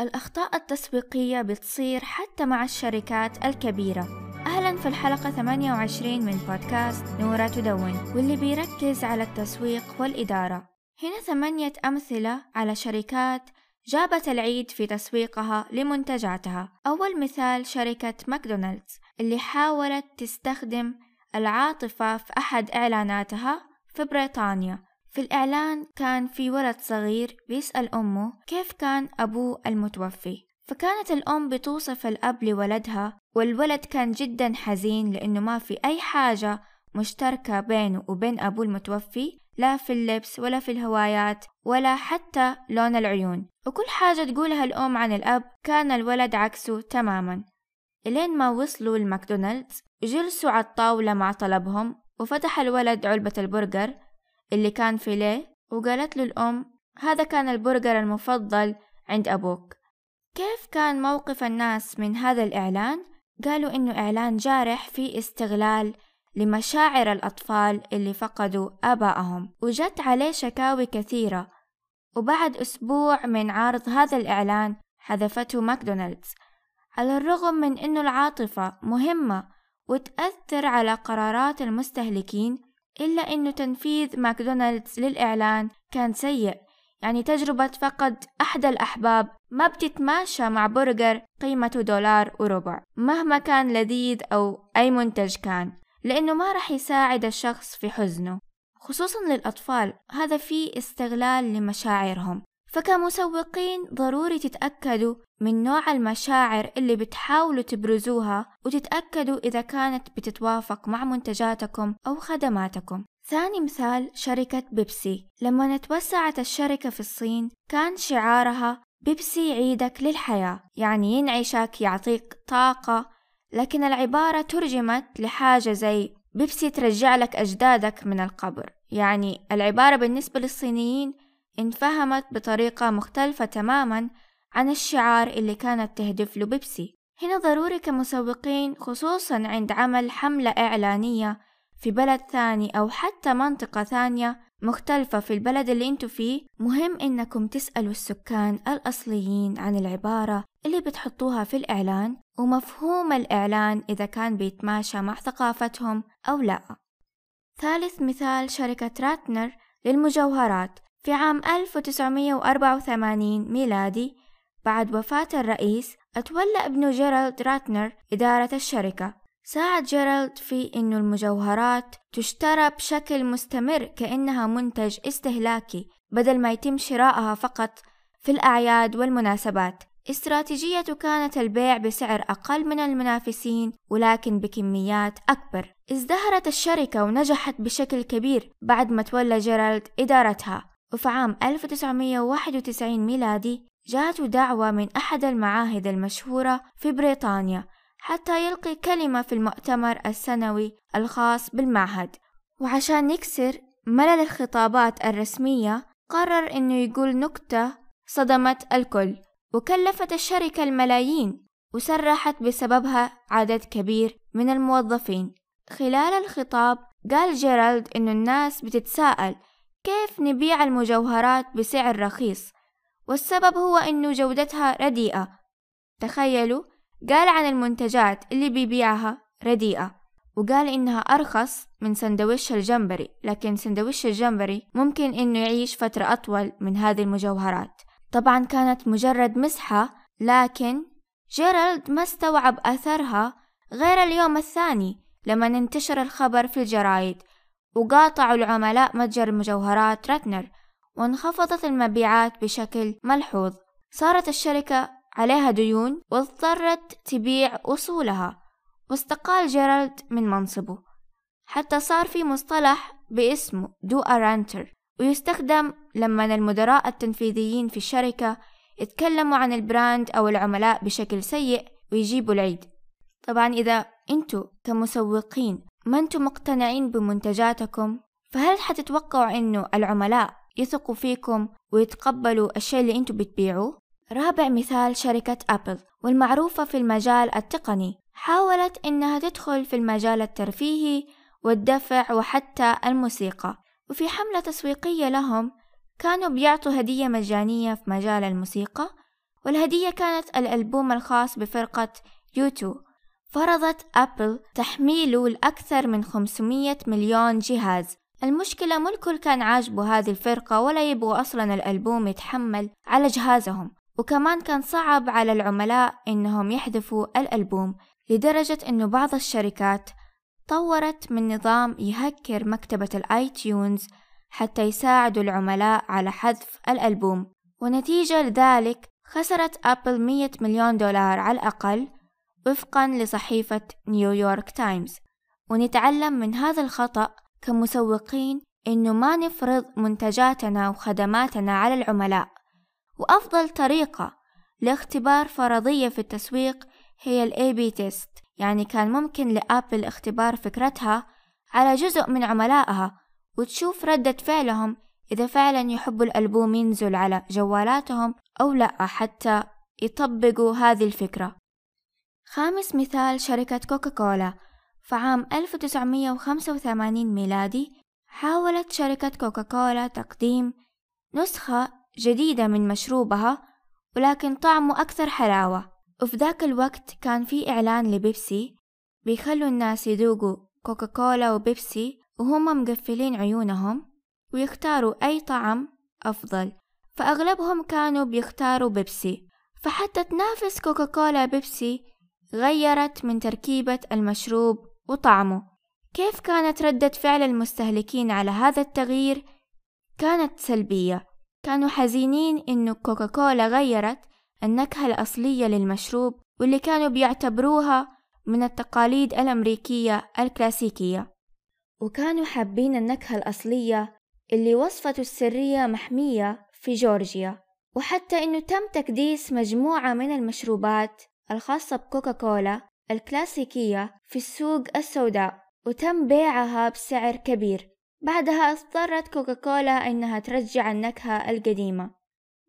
الأخطاء التسويقية بتصير حتى مع الشركات الكبيرة. أهلا في الحلقة 28 من بودكاست نورة تدون واللي بيركز على التسويق والإدارة. هنا ثمانية أمثلة على شركات جابت العيد في تسويقها لمنتجاتها. أول مثال شركة ماكدونالدز اللي حاولت تستخدم العاطفة في أحد إعلاناتها في بريطانيا. في الإعلان كان في ولد صغير بيسأل أمه كيف كان أبوه المتوفي فكانت الأم بتوصف الأب لولدها والولد كان جدا حزين لأنه ما في أي حاجة مشتركة بينه وبين أبوه المتوفي لا في اللبس ولا في الهوايات ولا حتى لون العيون. وكل حاجة تقولها الأم عن الأب كان الولد عكسه تماما. إلين ما وصلوا الماكدونالدز جلسوا على الطاولة مع طلبهم وفتح الولد علبة البرجر اللي كان فيليه وقالت له الأم هذا كان البرجر المفضل عند أبوك كيف كان موقف الناس من هذا الإعلان؟ قالوا إنه إعلان جارح في استغلال لمشاعر الأطفال اللي فقدوا آبائهم وجت عليه شكاوي كثيرة وبعد أسبوع من عرض هذا الإعلان حذفته ماكدونالدز على الرغم من أنه العاطفة مهمة وتأثر على قرارات المستهلكين إلا أنه تنفيذ ماكدونالدز للإعلان كان سيء. يعني تجربة فقد أحد الأحباب ما بتتماشى مع برجر قيمته دولار وربع مهما كان لذيذ أو أي منتج كان لأنه ما رح يساعد الشخص في حزنه. خصوصا للأطفال هذا فيه استغلال لمشاعرهم. فكمسوقين ضروري تتأكدوا من نوع المشاعر اللي بتحاولوا تبرزوها وتتأكدوا إذا كانت بتتوافق مع منتجاتكم أو خدماتكم. ثاني مثال شركة بيبسي. لما توسعت الشركة في الصين كان شعارها بيبسي عيدك للحياة يعني ينعشك يعطيك طاقة. لكن العبارة ترجمت لحاجة زي بيبسي ترجع لك أجدادك من القبر. يعني العبارة بالنسبة للصينيين انفهمت بطريقة مختلفة تماما عن الشعار اللي كانت تهدف له بيبسي. هنا ضروري كمسوقين خصوصا عند عمل حملة إعلانية في بلد ثاني أو حتى منطقة ثانية مختلفة في البلد اللي أنتوا فيه مهم إنكم تسألوا السكان الأصليين عن العبارة اللي بتحطوها في الإعلان ومفهوم الإعلان إذا كان بيتماشى مع ثقافتهم أو لا. ثالث مثال شركة راتنر للمجوهرات. في عام 1984 ميلادي بعد وفاة الرئيس أتولى ابنه جيرالد راتنر إدارة الشركة. ساعد جيرالد في أنه المجوهرات تشترى بشكل مستمر كأنها منتج استهلاكي بدل ما يتم شراءها فقط في الأعياد والمناسبات. استراتيجيته كانت البيع بسعر أقل من المنافسين ولكن بكميات أكبر. ازدهرت الشركة ونجحت بشكل كبير بعد ما تولى جيرالد إدارتها. وفي عام 1991 ميلادي جاءته دعوة من أحد المعاهد المشهورة في بريطانيا حتى يلقي كلمة في المؤتمر السنوي الخاص بالمعهد. وعشان يكسر ملل الخطابات الرسمية قرر إنه يقول نكتة صدمت الكل وكلفت الشركة الملايين وسرحت بسببها عدد كبير من الموظفين. خلال الخطاب قال جيرالد إنه الناس بتتساءل كيف نبيع المجوهرات بسعر رخيص؟ والسبب هو إنه جودتها رديئة. تخيلوا قال عن المنتجات اللي بيبيعها رديئة وقال إنها أرخص من سندويش الجمبري لكن سندويش الجمبري ممكن إنه يعيش فترة أطول من هذه المجوهرات. طبعا كانت مجرد مسحة لكن جيرالد ما استوعب أثرها غير اليوم الثاني لما انتشر الخبر في الجرايد. وقاطعوا العملاء متجر المجوهرات راتنر وانخفضت المبيعات بشكل ملحوظ. صارت الشركة عليها ديون واضطرت تبيع أصولها واستقال جيرالد من منصبه. حتى صار في مصطلح باسمه do a Ratner ويستخدم لما المدراء التنفيذيين في الشركة يتكلموا عن ال brand أو العملاء بشكل سيء ويجيبوا العيد. طبعا إذا أنتوا كمسوقين ما أنتوا مقتنعين بمنتجاتكم فهل حتتوقعوا أنه العملاء يثقوا فيكم ويتقبلوا الشيء اللي أنتوا بتبيعوه؟ رابع مثال شركة أبل والمعروفة في المجال التقني حاولت إنها تدخل في المجال الترفيهي والدفع وحتى الموسيقى وفي حملة تسويقية لهم كانوا بيعطوا هدية مجانية في مجال الموسيقى والهدية كانت الألبوم الخاص بفرقة يوتو فرضت أبل تحميله لأكثر من 500 مليون جهاز. المشكلة مو الكل كان عاجبه هذه الفرقة ولا يبغوا أصلا الألبوم يتحمل على جهازهم. وكمان كان صعب على العملاء إنهم يحذفوا الألبوم لدرجة إنه بعض الشركات طورت من نظام يهكر مكتبة ال iTunes حتى يساعدوا العملاء على حذف الألبوم. ونتيجة لذلك خسرت أبل 100 مليون دولار على الأقل وفقا لصحيفة نيويورك تايمز ونتعلم من هذا الخطأ كمسوقين إنه ما نفرض منتجاتنا وخدماتنا على العملاء. وأفضل طريقة لاختبار فرضية في التسويق هي ال A-B test يعني كان ممكن لأبل اختبار فكرتها على جزء من عملائها وتشوف ردة فعلهم إذا فعلا يحبوا الألبوم ينزل على جوالاتهم أو لا حتى يطبقوا هذه الفكرة. خامس مثال شركة كوكاكولا. فعام 1985 ميلادي حاولت شركة كوكاكولا تقديم نسخة جديدة من مشروبها ولكن طعمه أكثر حلاوة. وفي ذاك الوقت كان في إعلان لبيبسي بيخلوا الناس يذوقوا كوكاكولا وبيبسي وهم مقفلين عيونهم ويختاروا أي طعم أفضل. فأغلبهم كانوا بيختاروا بيبسي. فحتى تنافس كوكاكولا بيبسي غيرت من تركيبة المشروب وطعمه. كيف كانت ردة فعل المستهلكين على هذا التغيير؟ كانت سلبية. كانوا حزينين إنه كوكاكولا غيرت النكهة الأصلية للمشروب واللي كانوا بيعتبروها من التقاليد الأمريكية الكلاسيكية. وكانوا حابين النكهة الأصلية اللي وصفته السرية محمية في جورجيا وحتى إنه تم تكديس مجموعة من المشروبات الخاصة بكوكاكولا الكلاسيكية في السوق السوداء وتم بيعها بسعر كبير. بعدها اضطرت كوكاكولا إنها ترجع النكهة القديمة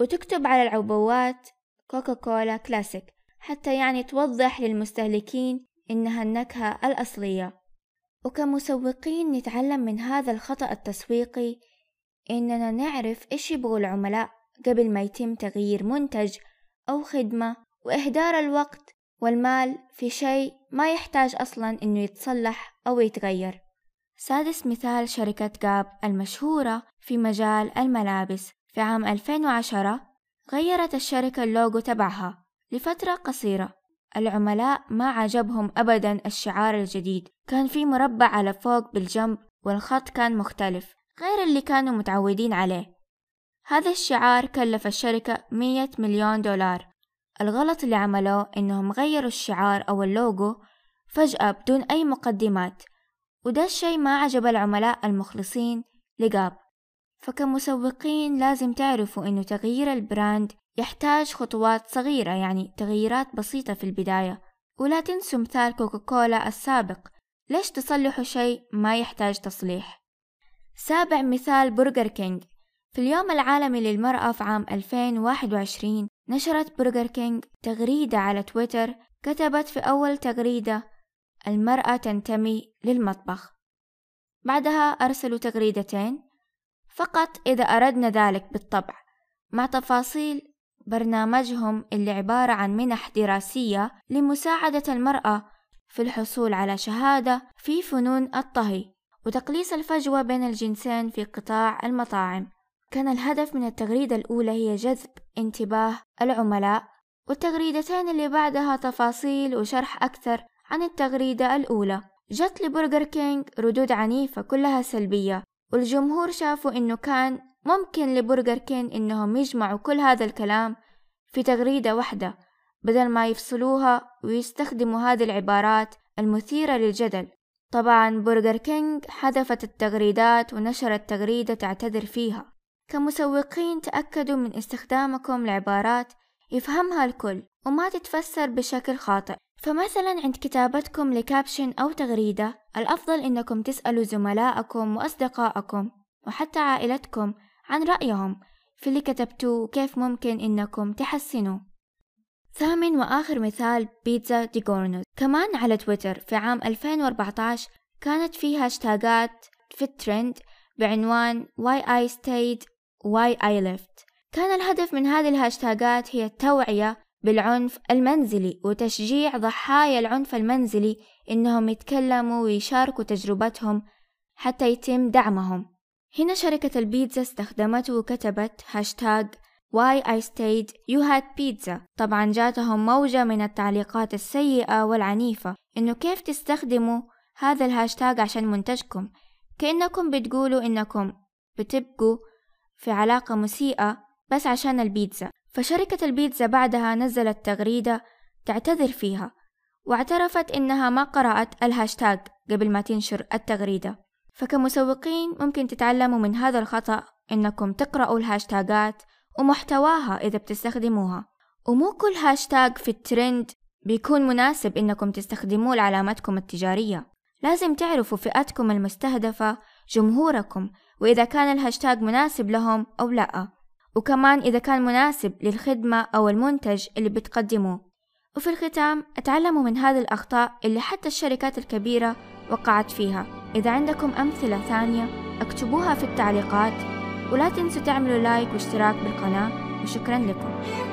وتكتب على العبوات كوكاكولا كلاسيك حتى يعني توضح للمستهلكين إنها النكهة الأصلية. وكمسوقين نتعلم من هذا الخطأ التسويقي إننا نعرف إيش يبغوا العملاء قبل ما يتم تغيير منتج أو خدمة وإهدار الوقت والمال في شيء ما يحتاج أصلا إنه يتصلح أو يتغير. سادس مثال شركة جاب المشهورة في مجال الملابس في عام 2010 غيرت الشركة اللوجو تبعها لفترة قصيرة. العملاء ما عجبهم أبدا الشعار الجديد. كان في مربع على فوق بالجنب والخط كان مختلف غير اللي كانوا متعودين عليه. هذا الشعار كلف الشركة مية مليون دولار. الغلط اللي عملوه إنهم غيروا الشعار أو اللوجو فجأة بدون أي مقدمات وده الشي ما عجب العملاء المخلصين ل Gap. فكمسوقين لازم تعرفوا إنه تغيير ال brand يحتاج خطوات صغيرة يعني تغييرات بسيطة في البداية. ولا تنسوا مثال كوكاكولا السابق. ليش تصلحوا شيء ما يحتاج تصليح؟ سابع مثال برجر كينج. في اليوم العالمي للمرأة في عام 2021 نشرت برجر كينج تغريدة على تويتر كتبت في أول تغريدة المرأة تنتمي للمطبخ. بعدها أرسلوا تغريدتين فقط إذا أردنا ذلك بالطبع مع تفاصيل برنامجهم اللي عبارة عن منح دراسية لمساعدة المرأة في الحصول على شهادة في فنون الطهي وتقليص الفجوة بين الجنسين في قطاع المطاعم. كان الهدف من التغريدة الأولى هي جذب انتباه العملاء والتغريدتين اللي بعدها تفاصيل وشرح أكثر عن التغريدة الأولى. جت لبرجر كينج ردود عنيفة كلها سلبية والجمهور شافوا إنه كان ممكن لبرجر كينج إنهم يجمعوا كل هذا الكلام في تغريدة واحدة بدل ما يفصلوها ويستخدموا هذه العبارات المثيرة للجدل. طبعا برجر كينج حذفت التغريدات ونشرت تغريدة تعتذر فيها. كمسوقين تأكدوا من استخدامكم لعبارات يفهمها الكل وما تتفسر بشكل خاطئ. فمثلا عند كتابتكم ل caption أو تغريدة الأفضل إنكم تسألوا زملائكم وأصدقائكم وحتى عائلتكم عن رأيهم في اللي كتبتوه وكيف ممكن إنكم تحسنوا ثامن وآخر مثال بيتزا DiGiorno's. كمان على تويتر في عام 2014 كانت في هاشتاجات في الترند بعنوان Why I Stayed Why I Left كان الهدف من هذه الهاشتاجات هي التوعية بالعنف المنزلي وتشجيع ضحايا العنف المنزلي إنهم يتكلموا ويشاركوا تجربتهم حتى يتم دعمهم. هنا شركة البيتزا استخدمته وكتبت هاشتاج Why I stayed you had pizza طبعا جاتهم موجة من التعليقات السيئة والعنيفة إنه كيف تستخدموا هذا الهاشتاج عشان منتجكم؟ كأنكم بتقولوا إنكم بتبقوا في علاقة مسيئة بس عشان البيتزا. فشركة البيتزا بعدها نزلت تغريدة تعتذر فيها واعترفت إنها ما قرأت الهاشتاج قبل ما تنشر التغريدة. فكمسوقين ممكن تتعلموا من هذا الخطأ إنكم تقرأوا الهاشتاجات ومحتواها إذا بتستخدموها. ومو كل هاشتاج في الترند بيكون مناسب إنكم تستخدموه لعلامتكم التجارية. لازم تعرفوا فئتكم المستهدفة جمهوركم وإذا كان الهاشتاج مناسب لهم أو لأ. وكمان إذا كان مناسب للخدمة أو المنتج اللي بتقدموه. وفي الختام أتعلموا من هذه الأخطاء اللي حتى الشركات الكبيرة وقعت فيها. إذا عندكم أمثلة ثانية اكتبوها في التعليقات. ولا تنسوا تعملوا لايك واشتراك بالقناة. وشكرا لكم.